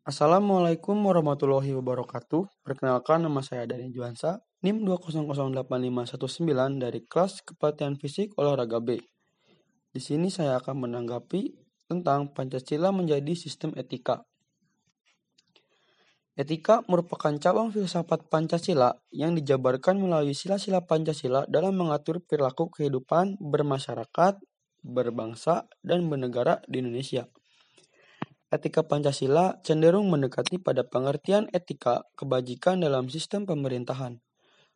Assalamualaikum warahmatullahi wabarakatuh. Perkenalkan nama saya Dani Juansa, NIM 2008519 dari kelas Kepelatihan Fisik Olahraga B. Di sini saya akan menanggapi tentang Pancasila menjadi sistem etika. Etika merupakan cabang filsafat Pancasila yang dijabarkan melalui sila-sila Pancasila dalam mengatur perilaku kehidupan bermasyarakat, berbangsa, dan bernegara di Indonesia. Etika Pancasila cenderung mendekati pada pengertian etika kebajikan dalam sistem pemerintahan.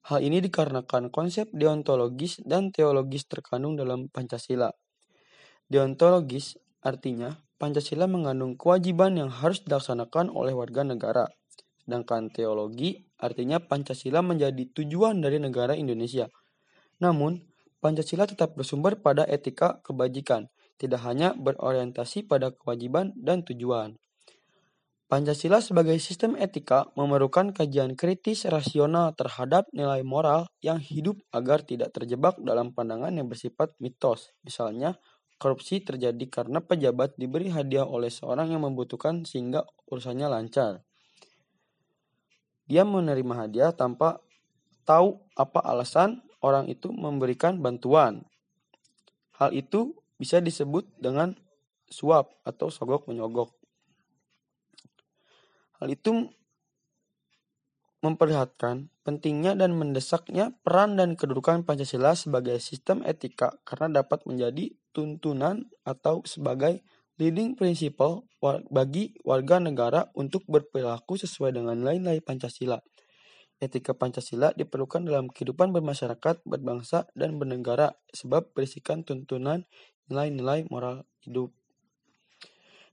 Hal ini dikarenakan konsep deontologis dan teologis terkandung dalam Pancasila. Deontologis artinya Pancasila mengandung kewajiban yang harus dilaksanakan oleh warga negara. Sedangkan teologi artinya Pancasila menjadi tujuan dari negara Indonesia. Namun, Pancasila tetap bersumber pada etika kebajikan, tidak hanya berorientasi pada kewajiban dan tujuan. Pancasila sebagai sistem etika memerlukan kajian kritis rasional terhadap nilai moral yang hidup agar tidak terjebak dalam pandangan yang bersifat mitos. Misalnya, korupsi terjadi karena pejabat diberi hadiah oleh seorang yang membutuhkan sehingga urusannya lancar. Dia menerima hadiah tanpa tahu apa alasan orang itu memberikan bantuan. Hal itu bisa disebut dengan suap atau sogok menyogok. Hal itu memperlihatkan pentingnya dan mendesaknya peran dan kedudukan Pancasila sebagai sistem etika karena dapat menjadi tuntunan atau sebagai leading principle bagi warga negara untuk berperilaku sesuai dengan nilai-nilai Pancasila. Etika Pancasila diperlukan dalam kehidupan bermasyarakat, berbangsa, dan bernegara sebab berisikan tuntunan nilai-nilai moral hidup.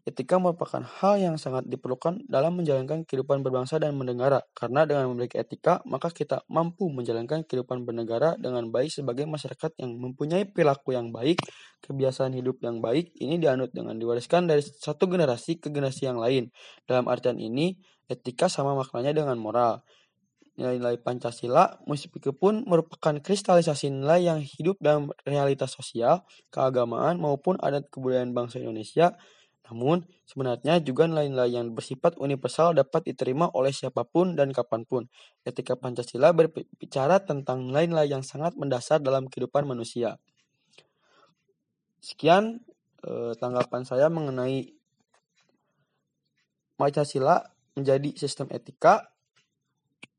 Etika merupakan hal yang sangat diperlukan dalam menjalankan kehidupan berbangsa dan bernegara, karena dengan memiliki etika, maka kita mampu menjalankan kehidupan bernegara dengan baik sebagai masyarakat yang mempunyai perilaku yang baik, kebiasaan hidup yang baik, ini dianut dengan diwariskan dari satu generasi ke generasi yang lain. Dalam artian ini, etika sama maknanya dengan moral. Nilai-nilai Pancasila meskipun merupakan kristalisasi nilai yang hidup dalam realitas sosial, keagamaan, maupun adat kebudayaan bangsa Indonesia, namun sebenarnya juga nilai-nilai yang bersifat universal dapat diterima oleh siapa pun dan kapan pun. Etika Pancasila berbicara tentang nilai-nilai yang sangat mendasar dalam kehidupan manusia. Sekian eh, tanggapan saya mengenai Pancasila menjadi sistem etika